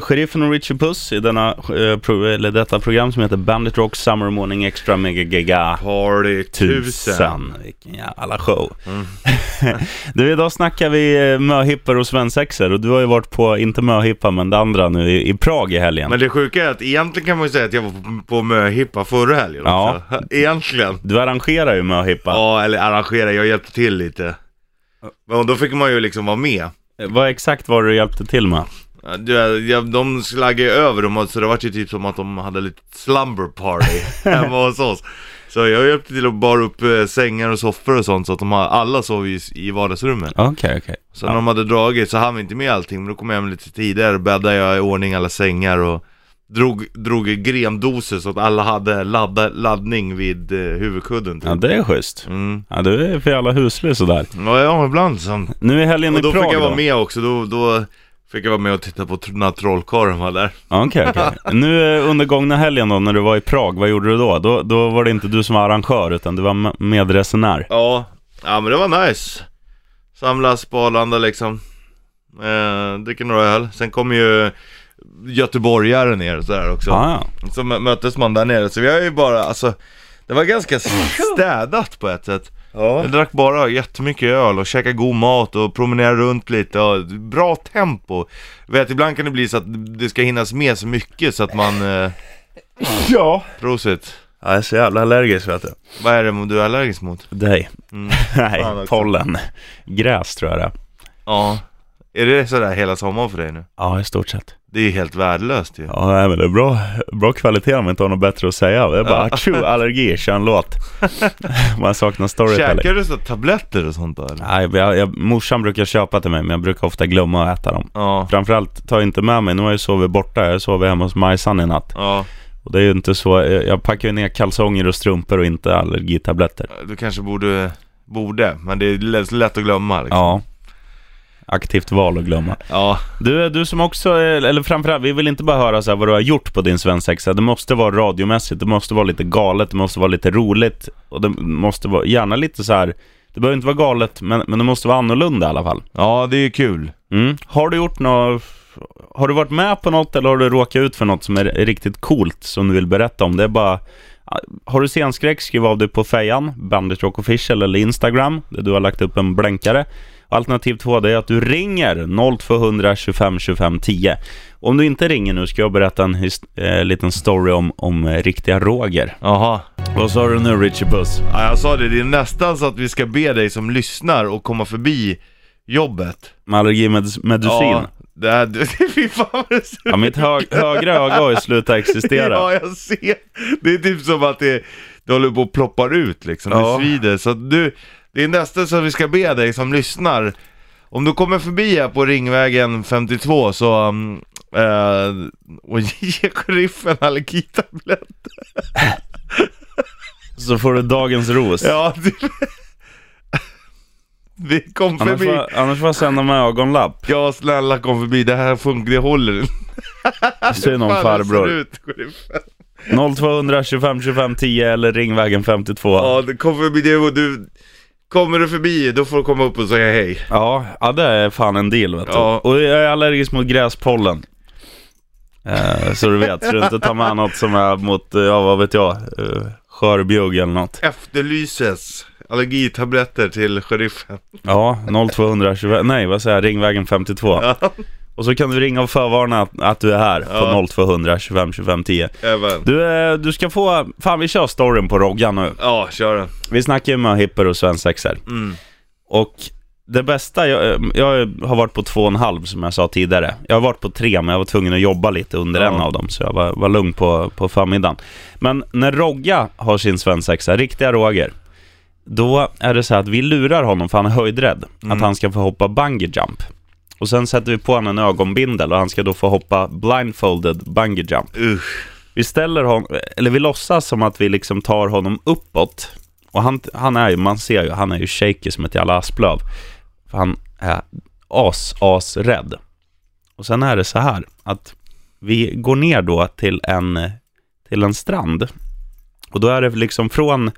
Sheriffen och Richie Puss i denna, eh, eller detta program som heter Bandit Rock Summer Morning Extra Mega Giga Party tusen. Vilken jävla show. Mm. du, idag snackar vi eh, möhippor och svensexor och du har ju varit på, inte möhippa, men det andra nu i, i Prag i helgen. Men det sjuka är att egentligen kan man ju säga att jag var på, på möhippa förra helgen Ja. också. Egentligen. Du arrangerar ju möhippa. Ja, eller arrangera, jag hjälpte till lite. Men då fick man ju liksom vara med. Eh, Vad exakt var det du hjälpte till med? Ja, ja, de slaggade över dem, så det var ju typ som att de hade lite slumber party hemma hos oss. Så jag hjälpte till att bara upp eh, sängar och soffor och sånt så att de har, alla sov i, i vardagsrummet. Okej, okej. Så när de hade dragit så hann vi inte med allting, men då kom jag hem lite tidigare, bäddade jag i ordning alla sängar och drog, drog grendoser så att alla hade ladda, laddning vid eh, huvudkudden typ. Ja, det är schysst. Mm. Ja, du är för jävla huslig sådär. Ja, ja, ibland så. Nu är helgen Och i då Prag fick jag då? vara med också, då, då fick jag vara med och titta på när trollkarlen var där. Okej, okej. Nu eh, under gångna helgen då, när du var i Prag, vad gjorde du då? Då, då var det inte du som var arrangör, utan du var medresenär. Ja, ja men det var nice. Samlas på Arlanda liksom. Eh, dricker några öl. Sen kom ju göteborgare ner och sådär också. Ja, Så mö- möttes man där nere. Så vi har ju bara, alltså, det var ganska städat på ett sätt. Ja. Jag drack bara jättemycket öl och käkade god mat och promenerade runt lite och bra tempo. Vet, ibland kan det bli så att det ska hinnas med så mycket så att man... Eh, Ja. prosit. Jag är så jävla allergisk vet du. Vad är det du är allergisk mot? Dig. Mm. Nej, Fan också. pollen. Gräs tror jag det är. Ja. Är det sådär hela sommaren för dig nu? Ja, i stort sett. Det är helt värdelöst ju. Ja, nej, men det är bra, bra kvalitet om man inte har något bättre att säga. Det är bara Ja. tjo, allergi, kör en låt. Man saknar storytelling. Käkar du så tabletter och sånt där? Nej, jag, jag, morsan brukar köpa till mig, men jag brukar ofta glömma att äta dem. Ja. Framförallt, ta inte med mig, nu har jag sovit borta, jag sov hemma hos Majsan i natt. Ja. Och det är ju inte så, jag jag packar ju ner kalsonger och strumpor och inte allergitabletter. Du kanske borde, borde, men det är lätt, lätt att glömma liksom. Ja. Aktivt val att glömma. Ja. Du, du som också, eller framförallt, vi vill inte bara höra så här vad du har gjort på din svensexa. Det måste vara radiomässigt, det måste vara lite galet, det måste vara lite roligt. Och det måste vara, gärna lite så här. det behöver inte vara galet, men, men det måste vara annorlunda i alla fall. Ja, det är kul. Mm. Har du gjort något, har du varit med på något eller har du råkat ut för något som är riktigt coolt som du vill berätta om? Det är bara, har du scenskräck, skriv av dig på fejan, Bandit Rock Official eller Instagram, där du har lagt upp en blänkare. Alternativ två det är att du ringer 0200 25 25 10. Om du inte ringer nu ska jag berätta en eh, liten story om, om eh, riktiga Roger. Jaha. Vad sa du nu Richie Puss? Ja, jag sa det, det är nästan så att vi ska be dig som lyssnar och komma förbi jobbet. Med allergimedicin? Ja, det här, det, fy fan vad det ser Ja, mitt hög, högra öga har ju slutat existera. Ja, jag ser. Det är typ som att det, det håller på att ploppar ut liksom. Ja. Det svider. Så att du, det är nästan så att vi ska be dig som lyssnar. Om du kommer förbi här på Ringvägen 52 så, um, eh, och ge sheriffen allergitablett. Så får du dagens ros. Ja, det, vi kom Annars förbi. får, annars får jag sända med ögonlapp. Ja, snälla kom förbi. Det här funkar, det håller inte. Synd om farbror. ut, sheriffen. 0200 25 25 10 eller Ringvägen 52. Ja, det kom förbi det och du Kommer du förbi, då får du komma upp och säga hej. Ja, ja det är fan en deal vet du. Ja. Och jag är allergisk mot gräspollen. Eh, så du vet, så du inte tar med något som är mot, eh, ja vad vet jag, uh, skörbjugg eller något. Efterlyses allergitabletter till sheriffen. Ja, 0200 25, nej vad säger jag, Ringvägen 52. Ja, Och så kan du ringa och förvarna att, att du är här på Ja. 0200 25 25 10. även. Du, eh, du ska få, fan vi kör storyn på Roggan nu. Ja, kör den. Vi snackar ju med hipper och svensexer. Mm. Och det bästa, jag, eh, jag har varit på två och en halv som jag sa tidigare. Jag har varit på tre, men jag var tvungen att jobba lite under Ja. en av dem, så jag var, var lugn på, på förmiddagen. Men när Rogga har sin svensexa, riktiga Roger, då är det så här att vi lurar honom, för han är höjdrädd, Mm. att han ska få hoppa bungee jump. Och sen sätter vi på honom en ögonbindel och han ska då få hoppa blindfolded bungee jump. Usch. Vi ställer honom, eller vi låtsas som att vi liksom tar honom uppåt. Och han, han är ju, man ser ju, han är ju shaky som ett jävla asplöv. För han är as, as rädd. Och sen är det så här att vi går ner då till en, till en strand. Och då är det liksom från,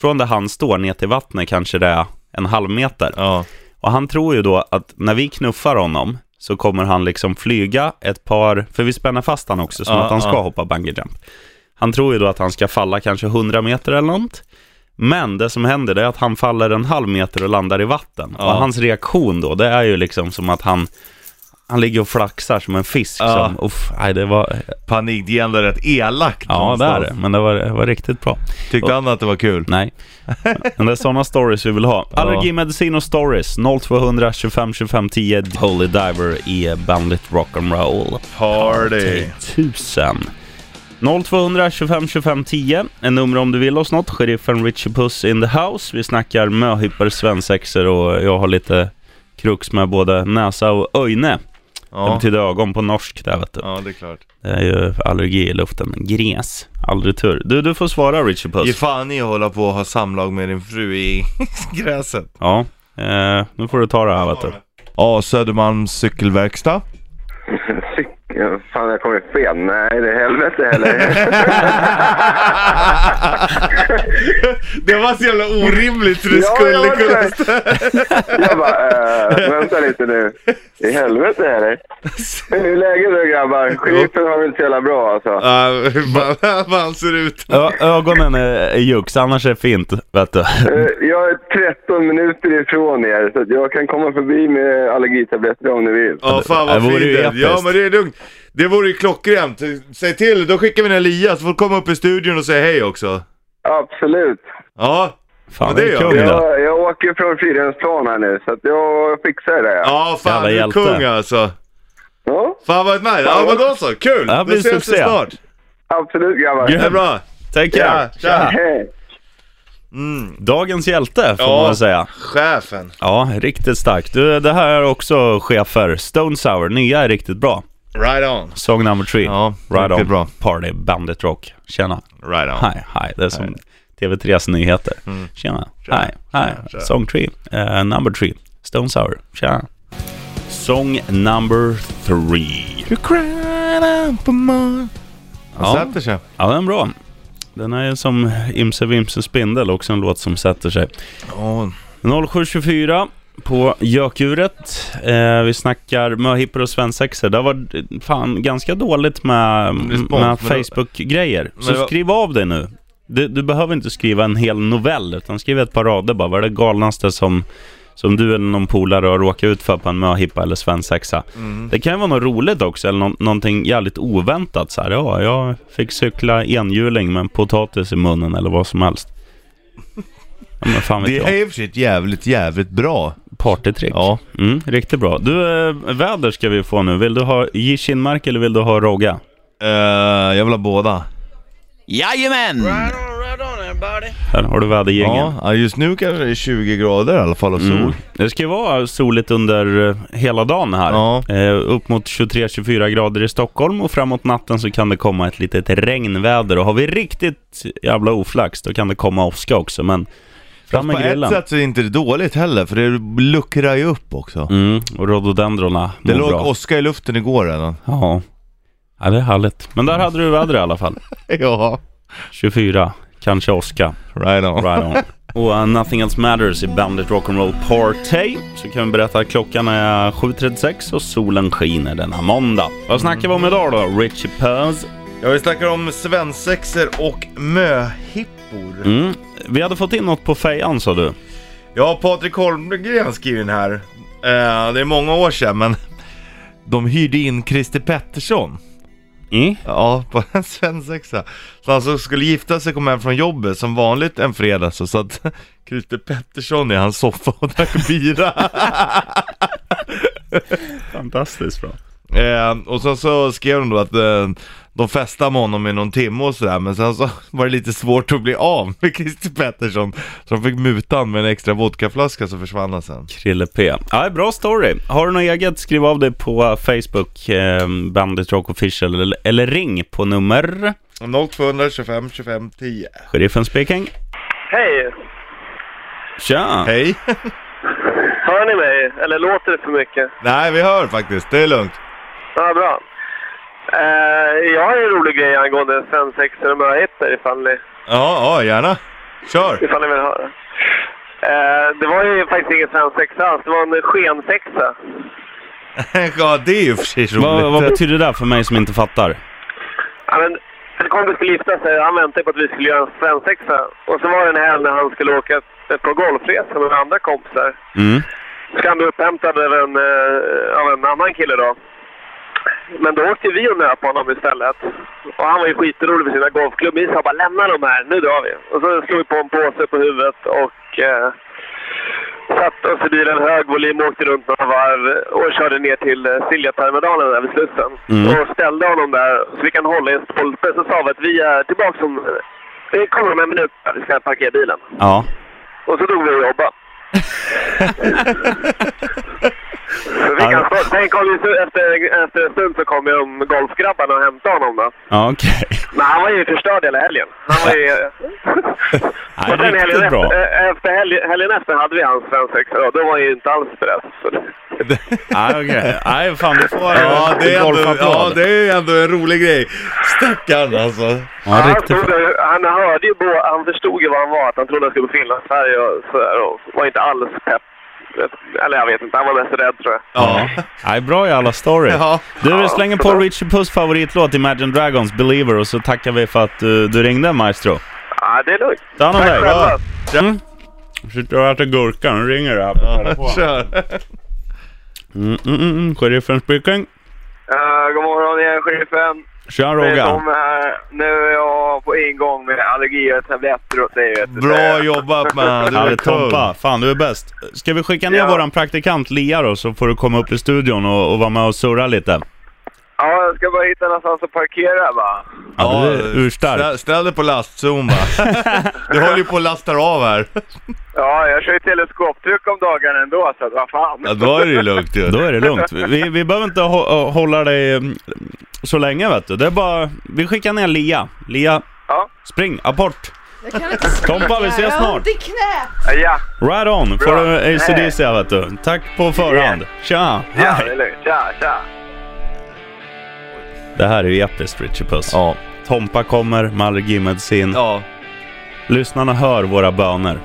från där han står ner till vattnet kanske det är en halv meter. Ja. Och han tror ju då att när vi knuffar honom så kommer han liksom flyga ett par, för vi spänner fast han också som Ja, att han ska ja. hoppa bungee jump. Han tror ju då att han ska falla kanske 100 meter eller något. Men det som händer är att han faller en halv meter och landar i vatten. Ja. Och hans reaktion då, det är ju liksom som att han, han ligger och flaxar som en fisk. Ja. Som, uff, nej, det var, Panik, det är ändå rätt elakt ja det är någonstans. det, men det var, det var riktigt bra. Tyckte han att det var kul? Nej, men det är sådana stories vi vill ha. Ja. Allergimedicin och stories 0200 25 25 10 Holy Diver i Bandit Rock'n'Roll. Party! 1000. 0200 25 25 10 En nummer om du vill oss något. Sheriffen Richie Puss in the house. Vi snackar möhippor, svensexor och jag har lite krux med både näsa och öjne. Det Ja. betyder ögon på norsk där vet du. ja, det är klart. Det är ju allergi i luften. Gräs. Aldrig tur. Du, du får svara Richie Ge Puss. fan i att hålla på och ha samlag med din fru i gräset. Ja, eh, nu får du ta det här vet du. Ja, Södermalms cykelverkstad. Ja, fan, jag kom ju fel. Nej, det är helvete heller. det var så jävla orimligt för det Ja, skulle jag kunna jag bara, äh, vänta lite nu. I helvete heller. Hur är läget då grabbar? Sheriffen har väl inte så jävla bra alltså. Ja, hur vad han ser ut. Ögonen är, jux, annars är det fint vet du. Eh, Jag är 13 minuter ifrån er så jag kan komma förbi med allergitabletter om ni vill. Ja, fan vad fint. Ja, men det är lugnt. Det vore ju klockrent. Säg till, då skickar vi en Elias. Får komma upp i studion och säga hej också. Absolut. Ja, Fan, Ja, det det är kung det. Jag, jag åker från Fridhemsplan här nu så att jag fixar det. Ja. ja fan Jävla du är hjälte. kung alltså. ja, Fan vad nice. Ja men då så, kul! Det här Då ses vi succé. snart. absolut grabbar. Det är bra. Take care. Ja, tja. Hej. Mm. Dagens hjälte får Ja. man säga. Chefen. Ja, riktigt starkt. Du, det här är också chefer. Stone Sour, nya är riktigt bra. Right on. Song number three. Ja, right on. bra. Party, Bandit Rock. Tjena. Right on. Hi, hi. Det är som TV3s nyheter. Mm. Tjena. Tjena, Hi, hi. tjena, tjena. Song three. Eh, number three. Stone Sour. Tjena. Song number three. You cried out for more. Ja. Sätter sig. Ja, den är bra. Den är som Imse Vimse Spindel, också en låt som sätter sig. Ja. 0724 på Gökuret. Eh, vi snackar möhippor och svensexor. Det har varit fan ganska dåligt med, med Facebook-grejer. Så var- skriv av dig nu. Du, du behöver inte skriva en hel novell, utan skriv ett par rader bara. Vad är det galnaste som, som du eller någon polare har råkat ut för på en möhippa eller svensexa? Mm. Det kan ju vara något roligt också, eller nå- någonting jävligt oväntat. Så här, ja, jag fick cykla enhjuling med en potatis i munnen eller vad som helst. Ja, men fan Det är i och för sig ett jävligt, jävligt bra. Partytrick. Ja. Mm, riktigt bra. Du, eh, väder ska vi få nu. Vill du ha J. Kinmark eller vill du ha Rogga? Uh, jag vill ha båda. Jajamän! Här har du vädergängen. Ja, just nu kanske det är 20 grader i alla fall och sol. Mm. Det ska ju vara soligt under eh, hela dagen här. Ja. Eh, upp mot 23-24 grader i Stockholm och framåt natten så kan det komma ett litet regnväder. Och har vi riktigt jävla oflax då kan det komma åska också. Men fram Fast med på ett grillen. sätt så är det inte dåligt heller, för det luckrar ju upp också. Mm, och rhododendrona Det mår låg bra. åska i luften igår redan. Ja. ja, det är härligt. Men där hade du väder i alla fall. Ja, 24, kanske åska. right on. Right on. Och uh, Nothing Else Matters i Bandit Rock'n'Roll Party. Så kan vi berätta att klockan är 7.36 och solen skiner denna måndag. Vad snackar vi om idag då? Richie Puz. Ja, vi snackar om svensexer och möhippor. Mm. Vi hade fått in något på fejan sa du. Ja, Patrik Holmgren skriver in här. Eh, det är många år sedan, men de hyrde in Christer Pettersson. Mm. Ja, på en svensexa. Så han som skulle gifta sig kom hem från jobbet som vanligt en fredag så satt Christer Pettersson i hans soffa och drack bira. Fantastiskt bra. eh, och sen så skrev de då att eh, de festade med honom i någon timme och sådär men sen så var det lite svårt att bli av med Christer Pettersson. Så de fick muta han med en extra vodkaflaska så försvann han sen. Krille P. Ja, bra story. Har du något eget, skriv av dig på Facebook, eh, Bandit Rock Official, eller, eller ring på nummer... 0200 25 25 10. Sheriffen speaking. Hej! Tja! Hej! Hör ni mig? Eller låter det för mycket? Nej vi hör faktiskt, det är lugnt. Ja, bra. Eh, jag har en rolig grej angående svensexor och möhippor ifall ni, Ja, ja gärna. Kör! ifall ni vill höra. Eh, det var ju faktiskt ingen svensexa alls, det var en skensexa. ja, det är ju för sig roligt. Vad, vad betyder det där för mig som inte fattar? Ja, men en kompis skulle gifta sig han väntade på att vi skulle göra en svensexa. Och så var det en helg när han skulle åka på golfresa med andra kompisar. Mm. Så han bli upphämtad av en, eh, av en annan kille då. Men då åkte vi och nöp honom istället. Och han var ju skitrolig med sina golfklubbis. Han bara lämna dem här, nu drar vi. Och så slog vi på en påse på huvudet och eh, satte oss i bilen hög volym, åkte runt några varv och körde ner till eh, Siljaterminalen där vid Slussen. Mm. Och ställde honom där så vi kan hålla i en stolpe. Så sa vi att vi är tillbaka om... Vi kommer om en minut, vi ska parkera bilen. Ja. Och så drog vi och jobbade. Vi kan Ja. sen kom ju, efter, efter en stund så kom ju de golfgrabbarna och hämtade honom då. Ja, okej. Men han var ju förstörd hela helgen. Han var ju... Nej, och sen helgen bra. efter, eh, efter helgen, helgen efter hade vi hans svensexa då. Då var ju inte alls det- Nej, okej. Nej, fan du får Ja, det är ändå, ja, det är ändå en rolig grej. Stackarn alltså. Ja, han, där, han hörde ju han förstod ju vad han var. Att han trodde han skulle på Finland-Sverige och sådär. Och var inte alls pepp. Eller jag vet inte, han var mest rädd tror jag. Ja. Nej, bra i alla story. Ja. Du, vi slänger på Richie Puss favoritlåt Imagine Dragons Believer och så tackar vi för att du, du ringde Maestro. Ja, det är lugnt. Ta hand om Tack dig. själva. Mm. Sitter och äter gurka, nu ringer det här. Kör. Mm, mm, mm, mm. Sheriffen speaking. Uh, god morgon igen, sheriffen. Tja. Tom här. Nu är jag på ingång med allergier och tabletter och det. Bra jobbat man. Du är. Tompa. Fan, du är bäst. Ska vi skicka ner Ja. våran praktikant Lia då, så får du komma upp i studion och, och vara med och surra lite. Ja, jag ska bara hitta någonstans att parkera va. Ja, du är urstark. ställ, ställ dig på lastzon va. Du håller ju på att lasta av här. Ja, jag kör ju teleskoptryck om dagarna ändå så vad fan. Ja, då är det ju lugnt ju. Då är det lugnt. Vi, vi behöver inte hå- hålla dig mm, så länge vet du. Det är bara... Vi skickar ner Lia. Lia, Ja, spring, apport. Jag kan inte springa. Tompa, vi ses Jag snart. knät. ja, Right on. Får du ACDC vet du. Tack på förhand. Tja, ja det är hej. lugnt. Tja, tja. Det här är ju episkt Richie Puss. Ja. Tompa kommer med allergimedicin. Ja. Lyssnarna hör våra böner.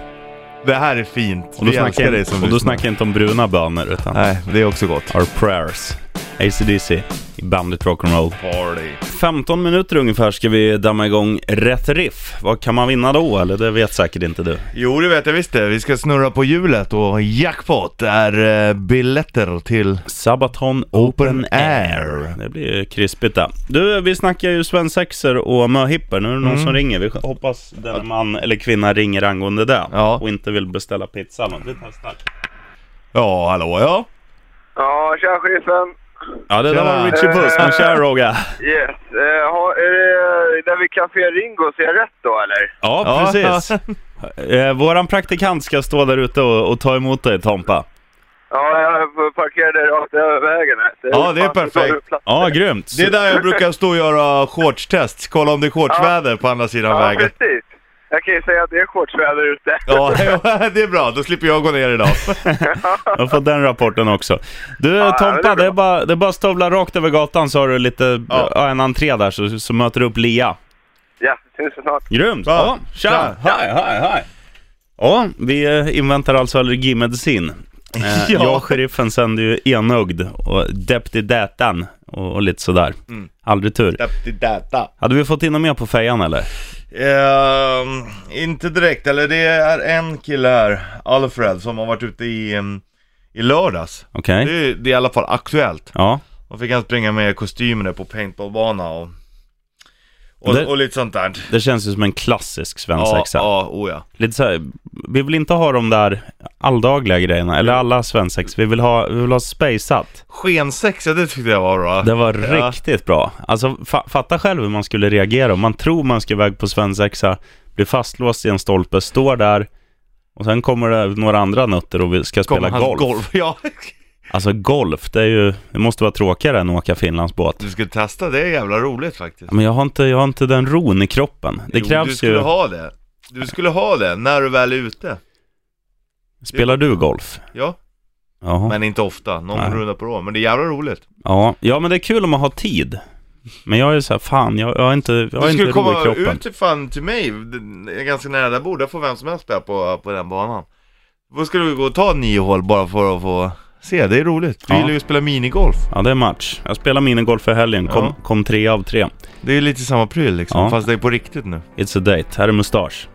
Det här är fint. Och då, Vi älskar dig som och då lyssnar. snackar jag inte om bruna bönor utan Nej, det är också gott. our prayers. ACDC i Bandit Rock'n'Roll. Party. 15 minuter ungefär ska vi damma igång rätt riff. Vad kan man vinna då? Eller det vet säkert inte du. Jo, det vet jag visst det. Vi ska snurra på hjulet och jackpot är eh, biljetter till... Sabaton Open Air. Det blir krispigt det. Du, vi snackar ju svensexor och möhipper. Nu är det någon Mm. som ringer. Vi hoppas den man eller kvinna ringer angående det. Ja. Och inte vill beställa pizza. Men vi testar. Ja, hallå ja. Ja, tja sheriffen. Ja, det där var Richie Puss. Men tja Roga. Yes. Uh, ha, är det där vid Café Ringo, ser jag rätt då eller? Ja, Ja. precis. Eh, våran praktikant ska stå där ute och, och ta emot dig Tompa. Ja, jag parkerade rakt över vägen här. Ja, det är perfekt. Ja, grymt. Det är där jag brukar stå och göra shortstest. Kolla om det är shortsväder på andra sidan Ja, vägen. precis. Jag kan ju säga att det är shortsväder ute. Ja, det är bra. Då slipper jag gå ner idag. Jag har fått den rapporten också. Du Ja, Tompa, det är det är, bara, det är bara att stövla rakt över gatan så har du lite, Ja. en entré där så, så möter du upp Lia. Ja, syns snart. Grymt! Bra. Ja, tja! Tja. Hej, hej, hej! Ja, vi eh, inväntar alltså allergimedicin. Eh, Ja. Jag och sheriffen sänder ju enögd och Deputy Datan och, och lite sådär. Mm. Aldrig tur. data. Hade vi fått in något mer på fejan eller? Ehm, inte direkt, eller det är en kille här, Alfred, som har varit ute i, em, i lördags. Okej? Det, är, det är i alla fall aktuellt. Ja. Då fick han springa med kostymerna på paintballbana och, och, Det- och lite sånt där. Det känns ju som en klassisk Ja, svensexa. ja, oh ja. Lite så här, vi vill inte ha de där alldagliga grejerna, eller alla svensex. Vi vill ha, vi vill ha spaceat. Skensexa, det tyckte jag var bra. Det var Ja. riktigt bra. Alltså, fa fatta själv hur man skulle reagera. Om man tror man ska iväg på svensexa, blir fastlåst i en stolpe, står där och sen kommer det några andra nötter och vi ska Kommer spela hans golf. Ja, Alltså golf, det är ju, det måste vara tråkigare än att åka Finlandsbåt. du skulle testa, det är jävla roligt faktiskt. Men jag har inte, jag har inte den ron i kroppen. Det Jo, krävs du skulle ju... ha det. Du skulle ha det när du väl är ute. Spelar du golf? Ja, Jaha. men inte ofta. Någon Nej. runda på då. Men det är jävla roligt. Ja. ja, men det är kul om man har tid. Men jag är så här, fan, jag, jag har inte, jag har Du inte skulle ro i komma kroppen. ut till fan till mig, det är ganska nära där jag bor, där får vem som helst spela på, på den banan. Då skulle vi gå och ta nio hål bara för att få se, det är roligt. Du Ja. gillar ju att spela minigolf. Ja, det är match. Jag spelar minigolf för helgen. Kom, Ja. kom tre av tre. Det är lite samma pryl liksom, Ja. fast det är på riktigt nu. It's a date. Här är mustasch.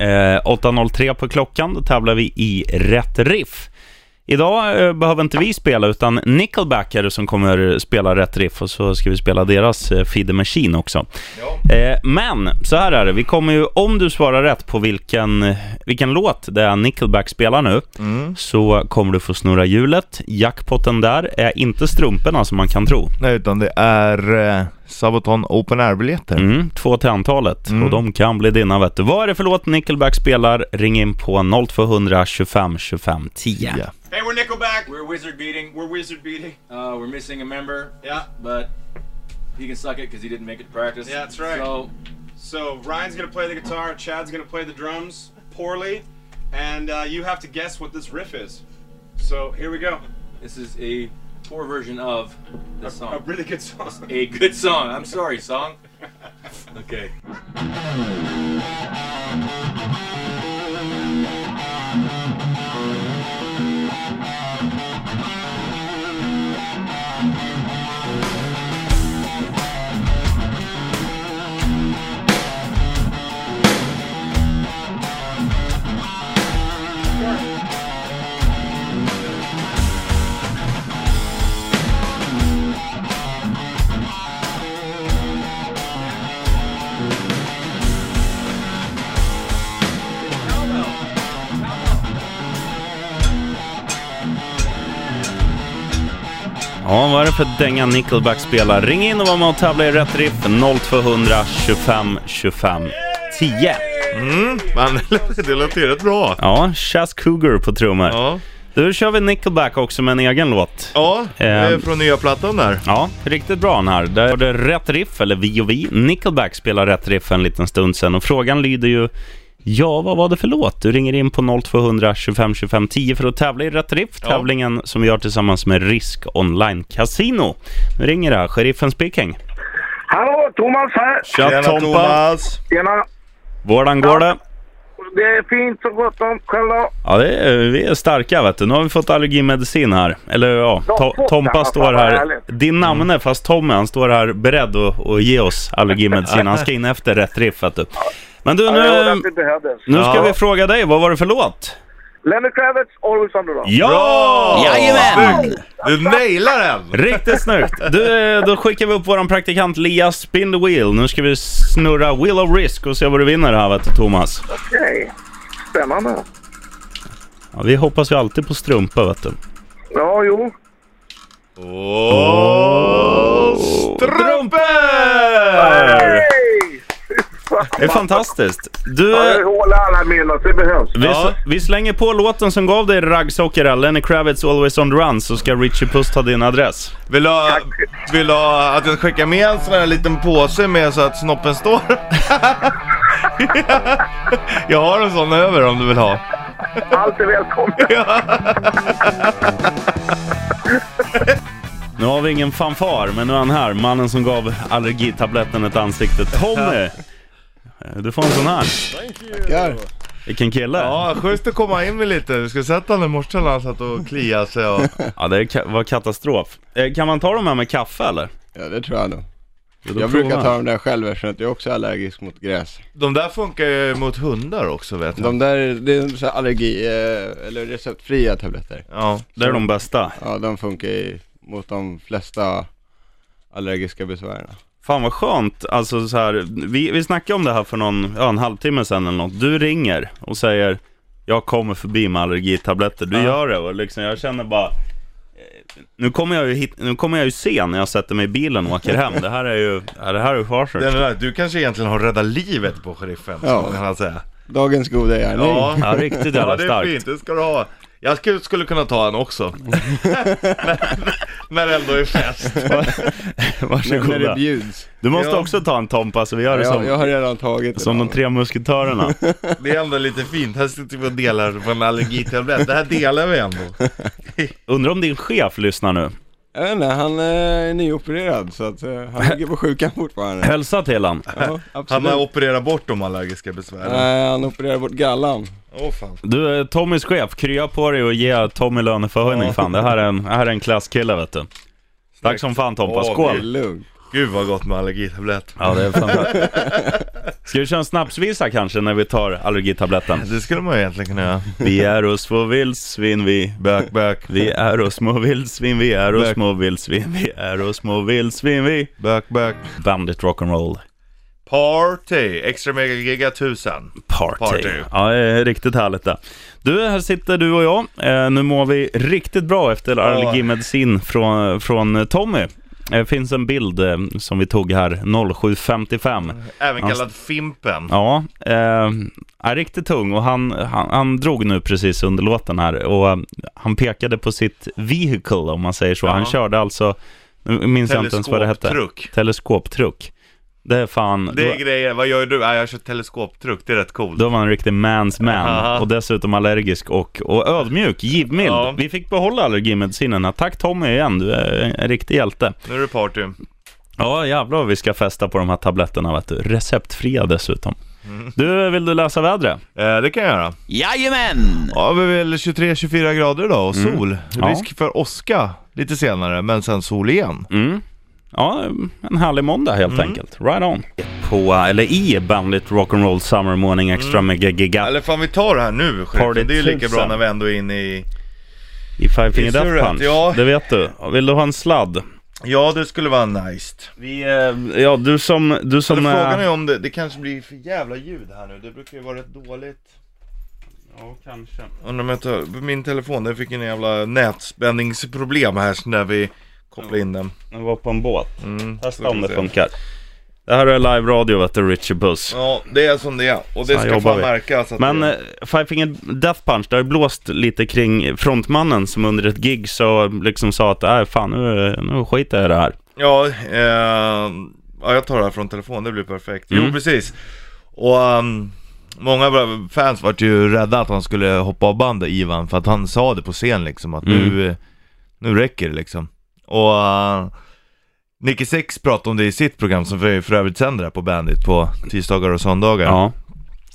Eh, 8.03 på klockan. Då tävlar vi i rätt riff. Idag eh, behöver inte vi spela, utan Nickelback är det som kommer spela rätt riff och så ska vi spela deras eh, Feed the Machine också. Eh, men så här är det, vi kommer ju, om du svarar rätt på vilken, vilken låt det är Nickelback spelar nu, Mm. så kommer du få snurra hjulet. Jackpotten där är inte strumporna som man kan tro. Nej, utan det är Sabaton Open Air-biljetter. Mm, två till antalet. Mm. Och de kan bli dina vet du. Vad är det för låt Nickelback spelar? Ring in på 0200 25 25 10. Ja. Hey, we're Nickelback. We're wizard beating. We're wizard beating. Uh, we're missing a member. Yeah. But he can suck it because he didn't make it to practice. Yeah, that's right. So So Ryan's gonna play the guitar. Chad's gonna play the drums poorly, and uh, you have to guess what this riff is. So here we go. this is a poor version of the song. a really good song. A good song. I'm sorry, song. Okay. Ja, vad är det för dänga Nickelback spelar? Ring in och var med och tävla i rätt riff. 0200 25 25 10. Mm, men det låter ju rätt bra. Ja, Chas Cougar på trummor. Ja, Nu kör vi Nickelback också med en egen låt. ja det är Ehm. från nya plattan där. Ja, riktigt bra den här. Där var det rätt riff, eller vi och vi. Nickelback spelar rätt riff en liten stund sedan och frågan lyder ju Ja, vad var det för låt? Du ringer in på 0200 25 25 10 för att tävla i rätt riff. Ja. Tävlingen som vi gör tillsammans med Risk Online Casino. Nu ringer det sheriffen speaking. Hallå, Thomas här. Tja Tompa! Thomas! Tjena. Vårdan går det? Det är fint så gott om. Själv då? Ja, det är, vi är starka vet du. Nu har vi fått allergimedicin här. Eller ja, to, Tompa står här. Din namn är fast Tommy, han står här beredd att, att ge oss allergimedicin. Han ska in efter rätt riff vet du. Men du, Ja, nu, det behövdes. nu ska Ja. vi fråga dig, vad var det för låt? Lenny Kravitz, Always The Run. Ja! Jajamän! Snyggt! Du nailar den! Riktigt snyggt! Du, eh, då skickar vi upp våran praktikant Lia Spin the Wheel. Nu ska vi snurra Wheel of Risk och se vad du vinner här vet du Thomas. Okej. Spännande. Ja, vi hoppas ju alltid på strumpor vet du. Ja, jo. Åh, strumpor! Det är fantastiskt. Du, Ja, jag eh, håller alla minus. Det behövs. vi, Ja. vi slänger på låten som gav dig raggsockor, Lenny Kravitz Always on the Run, så ska Richie Puss ta din adress. Vill du, ha, vill du ha att jag skickar med en sån här liten påse med så att snoppen står? jag har en sån över om du vill ha. Allt är välkommet. Nu har vi ingen fanfar, men nu är han här. Mannen som gav allergitabletten ett ansikte. Tommy! Eh, Du får en sån här. Tackar. Vilken kille. Ja, Ja, schysst att komma in med lite. Vi ska sätta honom i morse när han satt och kliade sig och... det ka- var katastrof. Eh, Kan man ta de här med kaffe eller? Ja, det tror jag nog. Jag provar brukar ta dem där själv eftersom att jag också är allergisk mot gräs. De där funkar ju mot hundar också vet jag. De där, det är så här allergi, eh, eller receptfria tabletter. Ja. Det är de bästa. Ja, de funkar ju mot de flesta allergiska besvären. Fan vad skönt. Alltså så här, vi, vi snackade om det här för någon, ja, en halvtimme sedan eller något. Du ringer och säger jag kommer förbi med allergitabletter. Du Ja. gör det och liksom jag känner bara eh, nu kommer, jag ju hit, nu kommer jag ju se när jag sätter mig i bilen och åker hem. Det här är ju, det här är ju där, du kanske egentligen har räddat livet på sheriffen, Ja. kan man säga. Dagens goda gärning. Ja, Ja, riktigt jävla ja det är starkt. fint, det ska du ha. Jag skulle, skulle kunna ta en också. när, när det ändå är fest. När, när det Varsågoda. bjuds. Du måste Ja. också ta en Tompa så vi gör det Jag, som, jag har redan tagit som de tre musketörerna. Det är ändå lite fint. Här sitter vi och delar på en allergitablett. Det här delar vi ändå. Undrar om din chef lyssnar nu? Jag vet inte, han är nyopererad så att eh, han ligger på sjukan fortfarande. Hälsa till han. Ja, Han absolut. har opererat bort de allergiska besvären. Nej, han opererade bort gallan. Åh fan. Du är Tommys chef, krya på dig och ge Tommy löneförhöjning Ja. fan. Det här är en, det här är en klasskille vet du. Tack som fan Tompa, Åh, Det är skål! lugnt. Gud vad gott med allergitablett. Ja det är fantastiskt. Ska vi köra en snapsvisa kanske när vi tar allergitabletten? Det skulle man ju egentligen kunna göra. Vi är och små vildsvin vi. Back, back, Vi är och små vildsvin, vi är Back. små vildsvin, vi är och små vildsvin vi. back, back. Bandit rock'n'roll Party! Extra mega giga 1000. party. Party. Ja, det är riktigt härligt det. Du, här sitter du och jag. Eh, nu mår vi riktigt bra efter allergimedicin från, från Tommy. Det finns en bild eh, som vi tog här, 07.55. Även kallad Fimpen. Ja, eh, är riktigt tung och han, han, han drog nu precis under låten här och eh, han pekade på sitt vehicle om man säger så. Ja. Han körde alltså, nu minns jag inte ens vad det hette. Teleskoptruck. Teleskoptruck. Det är fan, Det är då, grejer. Vad gör du? Ja, jag kör teleskoptruck. Det är rätt coolt. då var han en riktig mans man Aha. och dessutom allergisk och, och ödmjuk, givmild. Ja. Vi fick behålla allergimedicinerna. Tack Tommy igen, du är en, riktig hjälte. Nu är det party. Ja jävlar vi ska festa på de här tabletterna vet du. Receptfria dessutom. Mm. Du, vill du läsa vädret? Eh, det kan jag göra. Jajamän! Ja, vi är väl 23-24 grader idag och Mm. sol. Ja. Risk för åska lite senare, men sen sol igen. Mm. Ja, en härlig måndag helt Mm. enkelt. Right on. På, eller i Bandit Rock'n'Roll Summer Morning Extra Mega Giga Eller fan vi tar det här nu, Party. Det är ju lika 1000. bra när vi ändå är inne i... i Five Finger Death Punch. ja. Det vet du. Vill du ha en sladd? Ja, det skulle vara nice. Vi, eh, ja du som, du som Eller frågan är... är om det, det kanske blir för jävla ljud här nu. Det brukar ju vara rätt dåligt. Ja, kanske. Undrar om jag tar, min telefon, den fick en jävla nätspänningsproblem här så när vi kopplade in den. Den var på en båt. Mm, Testa om det funkar. Det här är live radio vet du, Richie Puss. Ja, det är som det är. Och det Så ska fan vi. märkas att Men det... eh, Five Finger Death Punch, det har blåst lite kring frontmannen som under ett gig så liksom sa att nej fan nu, nu skiter jag i det här. Ja, eh, ja, jag tar det här från telefon, det blir perfekt. Jo, Mm. precis. Och ehm, många bra- fans vart ju rädda att han skulle hoppa av bandet, Ivan, för att han sa det på scen liksom, att Mm. nu, nu räcker det liksom. Och uh, Nicky Six pratade om det i sitt program som för, för övrigt sänder här på Bandit på tisdagar och söndagar. Ja,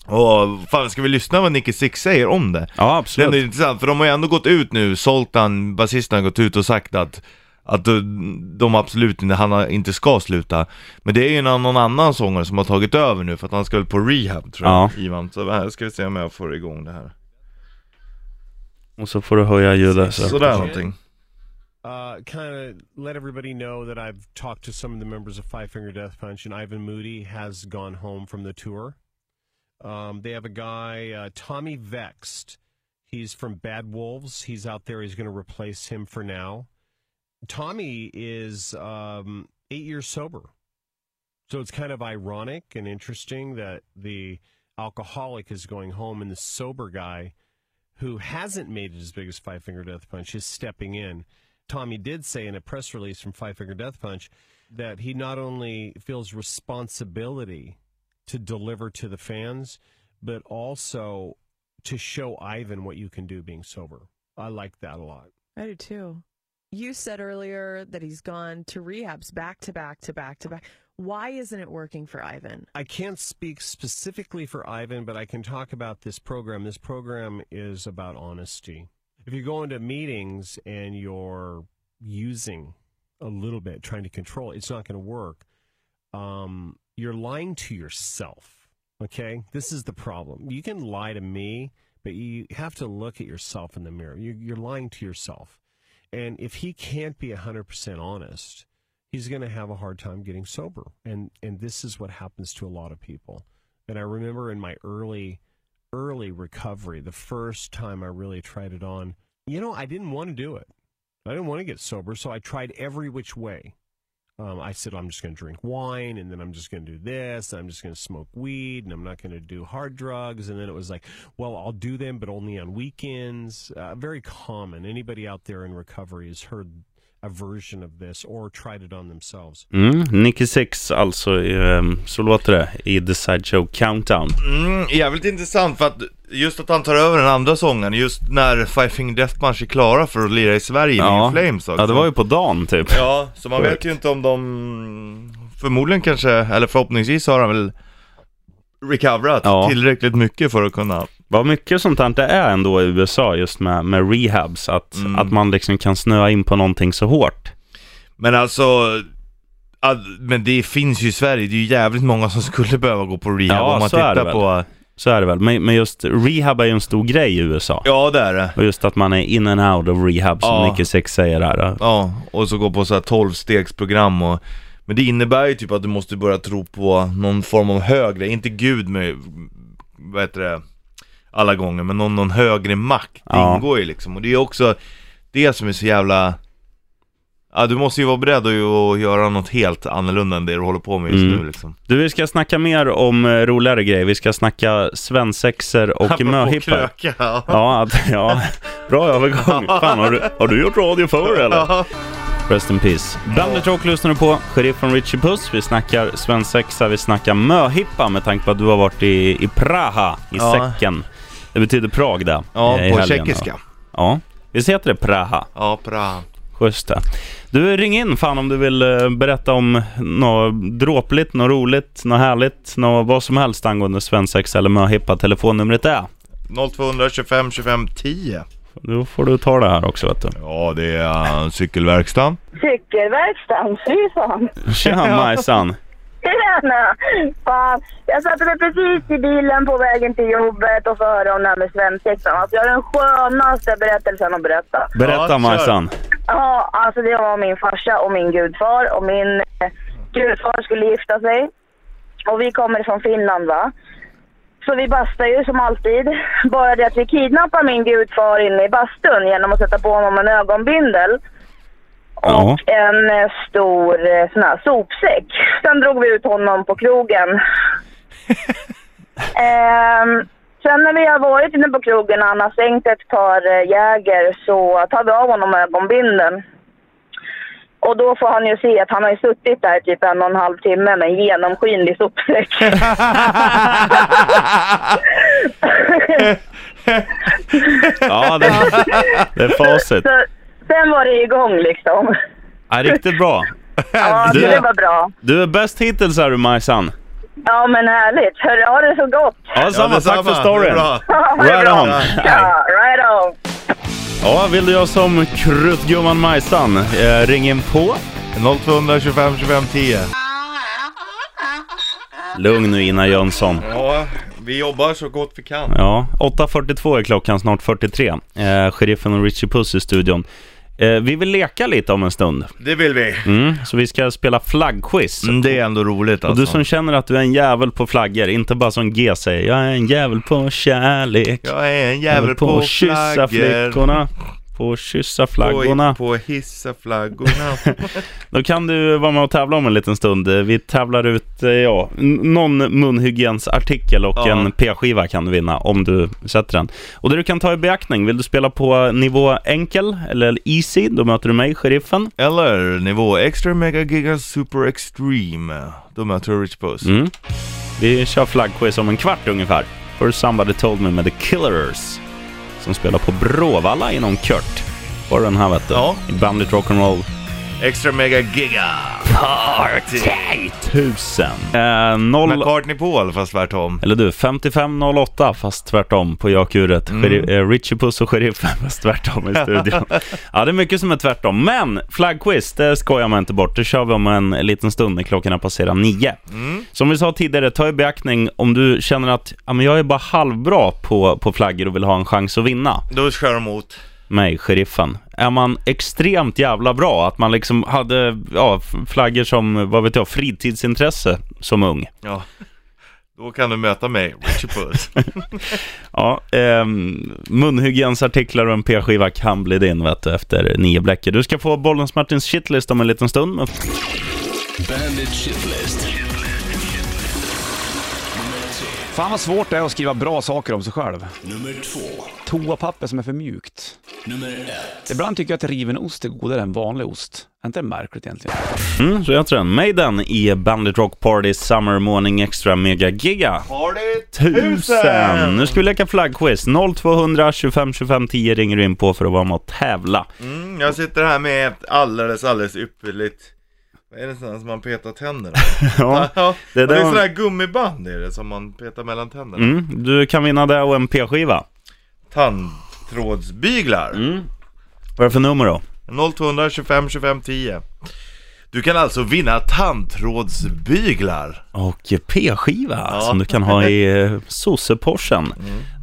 Och fan, ska vi lyssna vad Nicky Six säger om det? ja Det är absolut. intressant, för de har ju ändå gått ut nu, Zoltan, basisten, har gått ut och sagt att att de, absolut inte, han inte ska sluta Men det är ju någon, någon annan sångare som har tagit över nu för att han ska väl på rehab tror jag, Ja. Ivan Så här ska vi se om jag får igång det här Och så får du höja ljudet. Så. Sådär någonting uh, kind of let everybody know that I've talked to some of the members of Five Finger Death Punch, and Ivan Moody has gone home from the tour. Um, they have a guy, uh, Tommy Vexed. He's from Bad Wolves. He's out there. He's going to replace him for now. Tommy is um, eight years sober. So it's kind of ironic and interesting that the alcoholic is going home and the sober guy who hasn't made it as big as Five Finger Death Punch is stepping in. Tommy did say in a press release from Five Finger Death Punch that he not only feels responsibility to deliver to the fans, but also to show Ivan what you can do being sober. I like that a lot. I do too. You said earlier that he's gone to rehabs back to back to back to back. Why isn't it working for Ivan? I can't speak specifically for Ivan, but I can talk about this program. This program is about honesty. If you go into meetings and you're using a little bit, trying to control, it, it's not going to work. Um, you're lying to yourself. Okay, this is the problem. You can lie to me, but you have to look at yourself in the mirror. You, you're lying to yourself, and if he can't be hundred percent honest, he's going to have a hard time getting sober. And and this is what happens to a lot of people. And I remember in my early early recovery, the first time I really tried it on, you know, I didn't want to do it. I didn't want to get sober, so I tried every which way. Um, I said I'm just going to drink wine, and then I'm just going to do this. I'm just going to smoke weed, and I'm not going to do hard drugs. And then it was like, well, I'll do them, but only on weekends. Uh, very common. Anybody out there in recovery has heard a version of this or tried it on themselves. Mm, Nicky Six alltså, ehm, så låter det i The Sideshow Countdown. Mm, jävligt intressant för att just att han tar över den andra sången, just när Five Finger Death Punch är klara för att lira i Sverige Ja. med Flames också. Ja, det var ju på dagen typ. Ja, så man vet ju inte om de... Förmodligen kanske, eller förhoppningsvis har han väl recoverat Ja. tillräckligt mycket för att kunna... Vad mycket sånt här det är ändå i USA just med, med rehabs. Att, Mm. att man liksom kan snöa in på någonting så hårt. Men alltså... Men det finns ju i Sverige, det är ju jävligt många som skulle behöva gå på rehab Ja, om man tittar på... Så är det väl. Men, men just rehab är ju en stor grej i USA. Ja, det är det. Och just att man är in and out of rehab som Ja. Nicky Six säger här. Ja, och så gå på så här 12-stegsprogram och Men det innebär ju typ att du måste börja tro på någon form av högre, inte gud med, vad heter det, alla gånger, men någon, någon högre makt. Ja. ingår ju liksom, och det är också det som är så jävla Ja du måste ju vara beredd att att göra något helt annorlunda än det du håller på med just Mm. nu liksom Du, vi ska snacka mer om eh, roligare grejer. Vi ska snacka svensexer och möhippor. ja. Ja, ja, bra övergång. Fan, har du, har du gjort radio förr eller? Ja. Rest in peace. Bandet Rock lyssnar du på. Sheriff från Richie Puss. Vi snackar svensexa, vi snackar möhippa med tanke på att du har varit i, i Praha, i Ja. säcken. Det betyder Prag där. Ja, eh, i på helgen, tjeckiska Ja, visst heter det Praha? Ja, bra Just det. Du, ring in fan om du vill eh, berätta om något dråpligt, något roligt, något härligt, något vad som helst angående svensexa eller möhippa. Telefonnumret är. 0225 25 10 Då får du ta det här också vet du. Ja, det är uh, cykelverkstan Cykelverkstan, fy fan. Tja Majsan! Tjena! Fan, jag satte mig precis i bilen på vägen till jobbet och så hörde jag om det här med svensexan. Alltså jag har den skönaste berättelsen att berätta. Berätta. Majsan. Ja, alltså det var min farsa och min gudfar och min eh, gudfar skulle gifta sig. Och vi kommer från Finland va. Så vi bastar ju som alltid. Bara det att vi kidnappar min gudfar inne i bastun genom att sätta på honom en ögonbindel. Ja. Och en eh, stor eh, sån här sopsäck. Sen drog vi ut honom på krogen. Ehm, sen när vi har varit inne på krogen och han har sänkt ett par eh, Jäger så tar vi av honom ögonbindeln. Och då får han ju se att han har ju suttit där typ en och en halv timme med en genomskinlig sopsäck. Ja, det, det är facit. så, sen var det igång liksom. Ja, riktigt bra. Ja, Du- det var bra. Du är bäst hittills är du Majsan. Ja, men härligt. Hörru, ha det så gott. Ja, samma. Tack för Det är storyn. bra. Right on. Ja, right on. Ja, vill du göra som Kruttgumman Majsan? Eh, ring in på. 0225 25 10 Lugn nu Ina Jönsson. Ja, vi jobbar så gott vi kan. Ja, 8.42 är klockan, snart 43. Eh, sheriffen och Richie Puss i studion. Eh, vi vill leka lite om en stund. Det vill vi. Mm, så vi ska spela flaggquiz. Mm, det är ändå roligt Och alltså. du som känner att du är en jävel på flaggor, inte bara som G säger, jag är en jävel på kärlek. Jag är en jävel på, att kyssa flickorna. På kyssa flaggorna. På, på hissa flaggorna. Då kan du vara med och tävla om en liten stund. Vi tävlar ut, eh, ja, någon munhygiensartikel och Ja. en p-skiva kan du vinna om du sätter den. Och det du kan ta i beaktning, vill du spela på nivå enkel eller easy, då möter du mig, sheriffen. Eller nivå extra mega giga super extreme. Då möter du Rich Puss. Mm. Vi kör flaggquiz om en kvart ungefär. First Somebody Told Me med The Killers. Som spelar på Bråvalla inom Kurt. Var den här vet du? Ja. I Bandit Rock'n'Roll. Extra mega giga. Party! Tusen. Eh, noll... McCartney Paul fast tvärtom. Eller du, 5508 fast tvärtom på jakuret. Mm. Mm. Eh, Richie Puss och sheriffen fast tvärtom i studion. ja, det är mycket som är tvärtom. Men flaggquiz, det skojar man inte bort. Det kör vi om en liten stund när klockan har passerat nio. Mm. Som vi sa tidigare, ta i beaktning om du känner att ja, men jag är bara halvbra på, på flaggor och vill ha en chans att vinna Då kör de mot. mig, sheriffen. Är man extremt jävla bra, att man liksom hade ja, flaggor som, vad vet jag, fritidsintresse som ung. Ja. Då kan du möta mig, Richie Puss. Ja, ehm, munhygiensartiklar och en p-skiva kan bli din vet du, efter nio bläcker. Du ska få Bollens Martins shitlist om en liten stund. Bandit Shitlist. Fan vad svårt det är att skriva bra saker om sig själv. Nummer två. Toapapper som är för mjukt. Nummer ett. Ibland tycker jag att riven ost är godare än vanlig ost. Är inte det märkligt egentligen? Mm, så heter den. Maiden i Bandit Rock Party Summer Morning Extra Mega Giga. Party Tusen! Nu ska vi leka flaggquiz. 0200 25 25 10 ringer du in på för att vara med och tävla. Mm, jag sitter här med ett alldeles, alldeles ypperligt Vad är det sådana som man petar tänderna? Ja, ja, det det, där är sådana här gummiband är det som man petar mellan tänderna Mm, du kan vinna det och en p-skiva. Tandtrådsbyglar Mm. Vad är det för nummer då? 0200 25 25 10 Du kan alltså vinna tandtrådsbyglar Och p-skiva Ja. som du kan ha i eh, sosseporschen.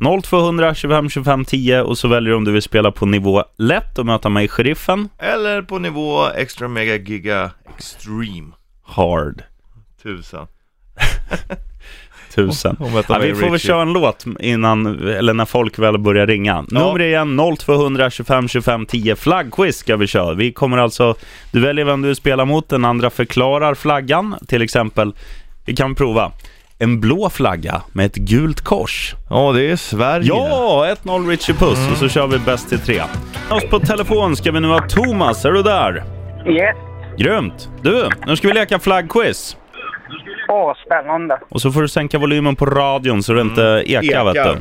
Mm. 0200 25 25 10 och så väljer du om du vill spela på nivå lätt och möta mig i sheriffen. Eller på nivå extra mega giga extreme Hard. Tusen Tusen. Ja, vi får väl köra en låt innan, eller när folk väl börjar ringa. Nummer igen 0200 25 25 10. Flaggquiz ska vi köra. Vi kommer alltså, du väljer vem du vill spela mot, den andra förklarar flaggan. Till exempel, vi kan prova. En blå flagga med ett gult kors. Ja, det är Sverige Ja, 1-0 Richie Puss och så kör vi bäst till tre. Oss på telefon ska vi nu ha Thomas, är du där? Yes. Grymt! Du, nu ska vi leka flaggquiz. Åh, spännande. Och så får du sänka volymen på radion så det inte ekar, vet du.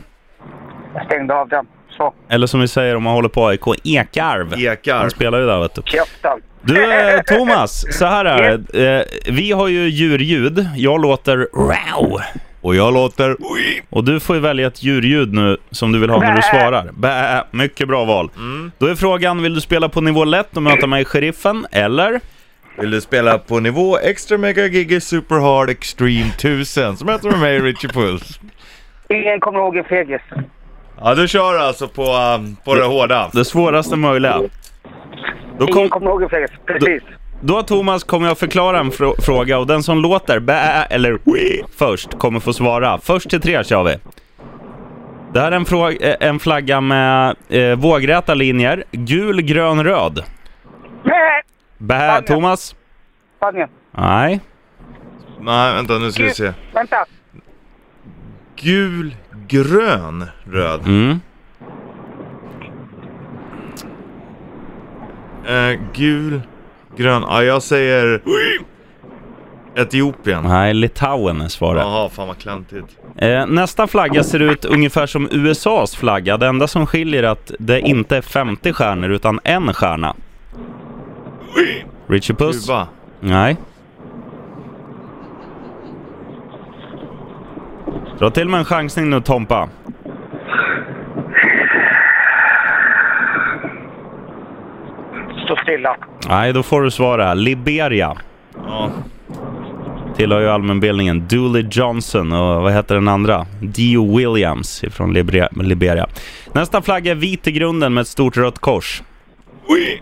Jag stängde av den. Så. Eller som vi säger om man håller på AIK, ekarv. Ekar. Han spelar ju där vet du. Käften. Du eh, Thomas, så här är det. Eh, vi har ju djurljud. Jag låter wow. Och jag låter Och du får ju välja ett djurljud nu som du vill ha när du svarar. Bä. Mycket bra val. Då är frågan, vill du spela på nivå lätt och möta mig i sheriffen? Eller? Vill du spela på nivå extra mega giga super hard extreme 1000 så möter du mig Richie Puss Ingen kommer ihåg en fegis. Ja, du kör alltså på, um, på det hårda Det svåraste möjliga. Då, Ingen kom, kommer ihåg en fegis. Precis. då Thomas kommer jag förklara en frå- fråga och den som låter bä eller wii först kommer få svara. Först till tre kör vi. Det här är en, eh, en flagga med eh, vågräta linjer. Gul, grön, röd. Nej, Bä, Spanien. Thomas? Spanien. Nej. Nej, vänta nu ska vi se Vänta. Gul, grön, röd Mm. eh, Gul, grön, ja jag säger Etiopien Nej, Litauen är svaret. Jaha, fan vad klantigt Eh, nästa flagga ser ut ungefär som USAs flagga. Det enda som skiljer är att det inte är 50 stjärnor utan en stjärna. Richie Puss? Kuba Nej. Dra till med en chansning nu Tompa. Stå stilla. Nej, då får du svara. Liberia. Ja, Tillhör ju allmänbildningen. Dooley Johnson och vad heter den andra? Dio Williams från Liberia. Nästa flagga är vit i grunden med ett stort rött kors.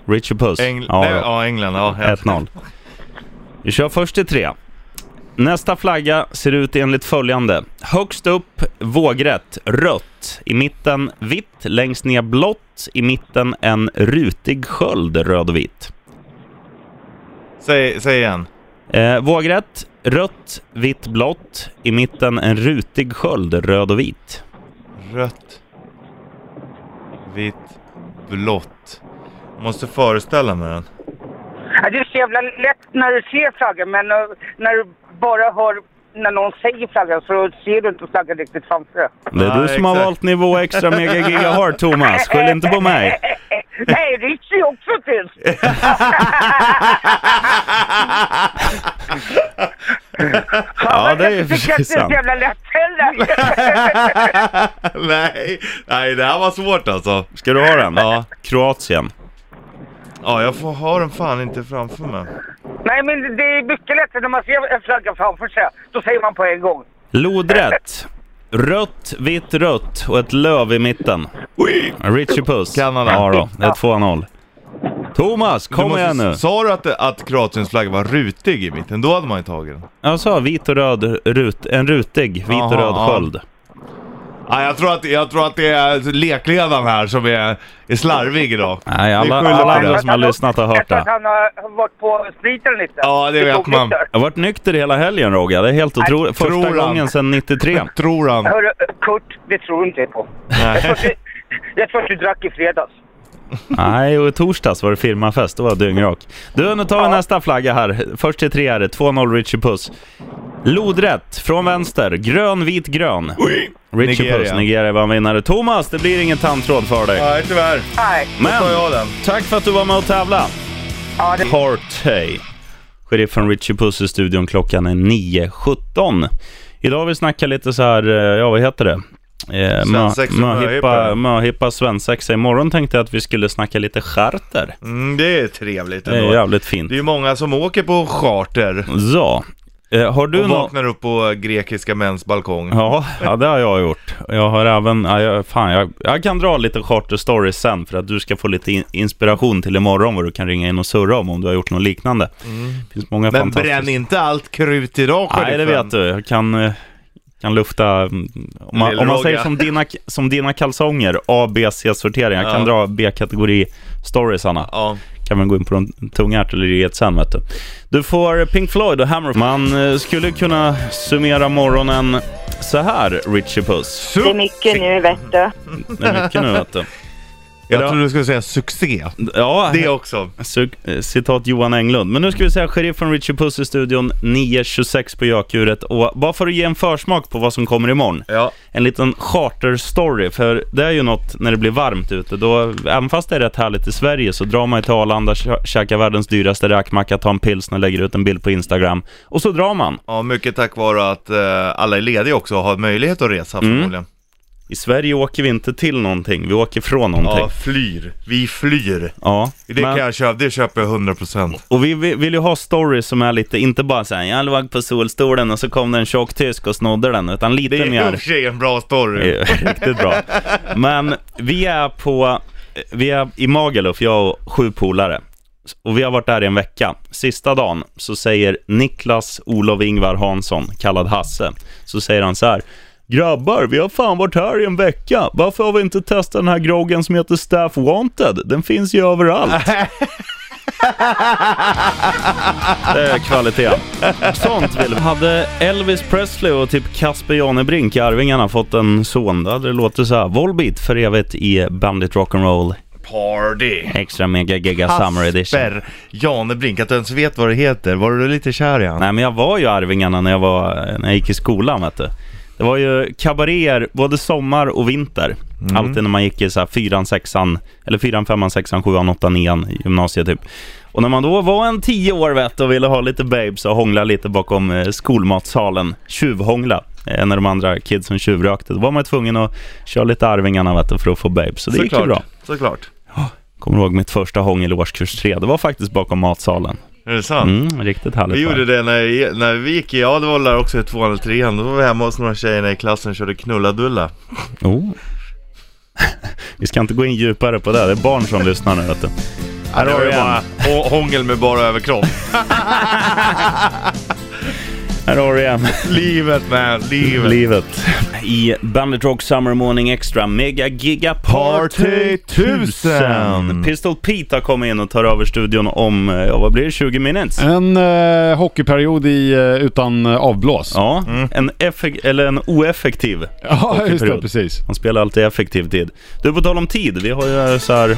Richie Puss. Engl- Ja, nej, ja England, ja 1-0. Vi kör först till tre. Nästa flagga ser ut enligt följande. Högst upp vågrätt, rött. I mitten vitt, längst ner blått. I mitten en rutig sköld, röd och vit. Säg, säg igen Eh, vågrätt, rött, vitt, blått. I mitten en rutig sköld, röd och vit. Rött Vitt Blått Måste föreställa mig den Ja, Det är så jävla lätt när du ser flaggan, men när, när du bara hör när någon säger flaggan så ser du inte flaggan riktigt framför dig. Det är du som har valt nivå extra mega giga hard, Thomas. Skyll inte på mig. Nej, Richie är också tyst. Ja, det är precis det är så sant. jävla lätt heller. Nej, nej det här var svårt alltså Ska du ha den? Ja. Kroatien. Ja, jag får ha den fan inte framför mig Nej, men det är mycket lättare när man ser en flagga framför sig. Då säger man på en gång. Lodrätt. Rött, vitt, rött och ett löv i mitten. Richie Puss. Kanada. Ja då, det är 2-0. Thomas, kom måste- igen nu. Sa du att, det- att Kroatiens flagga var rutig i mitten? Då hade man ju tagit den Jag sa vit och röd, rut, en rutig vit och Jaha, röd ja. sköld. Ja, jag, tror att, jag tror att det är lekledaren här som är, är slarvig idag. Nej, alla, alla på andra som har lyssnat har hört tror det. han har varit på spriten lite. Ja, det vet man. Jag har varit nykter hela helgen Roger, det är helt otroligt. tror Första han. gången sedan 93. Tror han. Hörru, Kurt, det tror inte jag på. Jag tror, du, jag tror att du drack i fredags. Nej, och i torsdags var det firmafest, då var jag dyngrak. Du, nu tar vi nästa flagga här. Först till tre är det, 2-0 Richie Puss. Lodrätt, från vänster, grön, vit, grön. Richie Nigeria. Puss, Nigeria var vinnare. Thomas, det blir ingen tandtråd för dig. Nej, tyvärr. Nej. Då tar jag den. tack för att du var med och tävla. Ja, det... Partey. Sheriffen Richie Puss i studion, klockan är 9.17. Idag har vi snackat lite så här, eh, ja vad heter det? Eh, Svensexa möhippa, möhippa. svensexa. Imorgon tänkte jag att vi skulle snacka lite charter. Mm, det är trevligt Det är ändå. jävligt fint. Det är ju många som åker på charter Ja. Eh, har du och vaknar upp på grekiska mäns balkong. Ja, ja, det har jag gjort. Jag har även, ja, jag, fan, jag, jag kan dra lite charter stories sen för att du ska få lite in, inspiration till imorgon vad du kan ringa in och surra om om du har gjort något liknande. Det finns många Men fantastiska... bränn inte allt krut idag, Nej, det vet du. Jag kan, eh, kan lufta... mm, Om man, om man säger som dina, som dina kalsonger, A, B, C-sortering. Jag kan Ja. dra B-kategori storiesarna. Ja. Kan man gå in på de tunga artilleriet sen vet du. Du får Pink Floyd och Hammer. Man eh, skulle kunna summera morgonen så här, Richie Puss. Det är mycket nu, vet du. Det är mycket nu vet du. Jag Ja. trodde du skulle säga succé. Ja, Det också. Eh, citat Johan Englund. Men nu ska vi säga sheriffen Richie Puss i studion 9.26 på Gökuret. Och bara för att ge en försmak på vad som kommer imorgon. Ja. En liten charter-story. För det är ju något när det blir varmt ute. Då, även fast det är rätt härligt i Sverige så drar man till Arlanda, kä- käkar världens dyraste räkmacka, tar en pilsner, lägger ut en bild på Instagram. Och så drar man. Ja, mycket tack vare att eh, alla är lediga också och har möjlighet att resa Mm. I Sverige åker vi inte till någonting, vi åker från någonting. Ja, flyr. Vi flyr. Ja, Det men- kan jag köpa, det köper jag 100%. Och vi vi vill ju ha stories som är lite, inte bara såhär, jag låg på solstolen och så kom det en tjock tysk och snodde den, utan lite Det är i mer... och för sig en bra story. Riktigt bra. Men vi är på, vi är i Magaluf, jag och sju polare. Och vi har varit där i en vecka. Sista dagen så säger Niklas Olof Ingvar Hansson, kallad Hasse, så säger han så här. Grabbar, vi har fan varit här i en vecka. Varför har vi inte testat den här groggen som heter Staff Wanted? Den finns ju överallt. Det är kvalitet. Sånt vill vi. Hade Elvis Presley och typ Casper Janebrink Arvingarna fått en son, då hade det låtit så här. Volbeat för evigt i Bandit Rock'n'Roll Party. Extra Mega Giga Summer Edition. Kasper Janebrink, att du ens vet vad det heter. Var du lite kär i han? Nej men jag var ju Arvingarna när jag, var, när jag gick i skolan vet du. Det var ju kabaréer både sommar och vinter. Mm. Alltid när man gick i så här fyran, sexan, eller fyran, femman, sexan, sjuan, åttan, nian i gymnasiet typ. Och när man då var en tio år vet och ville ha lite babes och hångla lite bakom eh, skolmatsalen, tjuvhångla, eh, när de andra kidsen tjuvrökte, då var man tvungen att köra lite Arvingarna vet du, för att få babes. Så det gick ju Såklart. bra. Såklart. Kommer ihåg mitt första hångel i årskurs tre, det var faktiskt bakom matsalen. Är det sant? Mm, riktigt härligt. Vi gjorde det när, när vi gick i, ja det var där också i tvåan eller trean, då var vi hemma hos några tjejerna i klassen och körde knulla-dulla. Oh. Vi ska inte gå in djupare på det, det är barn som lyssnar nu vet du. Här har en. bara hå- hångel med bara överkropp. Här har du en. livet man, livet. Livet. I Bandit Rock Summer Morning Extra Mega Giga Party Party 1000. 1000. Pistol Pete har kommit in och tar över studion om, eh, ja vad blir det, 20 minutes? En eh, hockeyperiod i, eh, utan eh, avblås. Ja, en, effek- eller en oeffektiv Ja, just det, hockeyperiod. precis. Han spelar alltid effektiv tid. Du, på tal om tid, vi har ju så här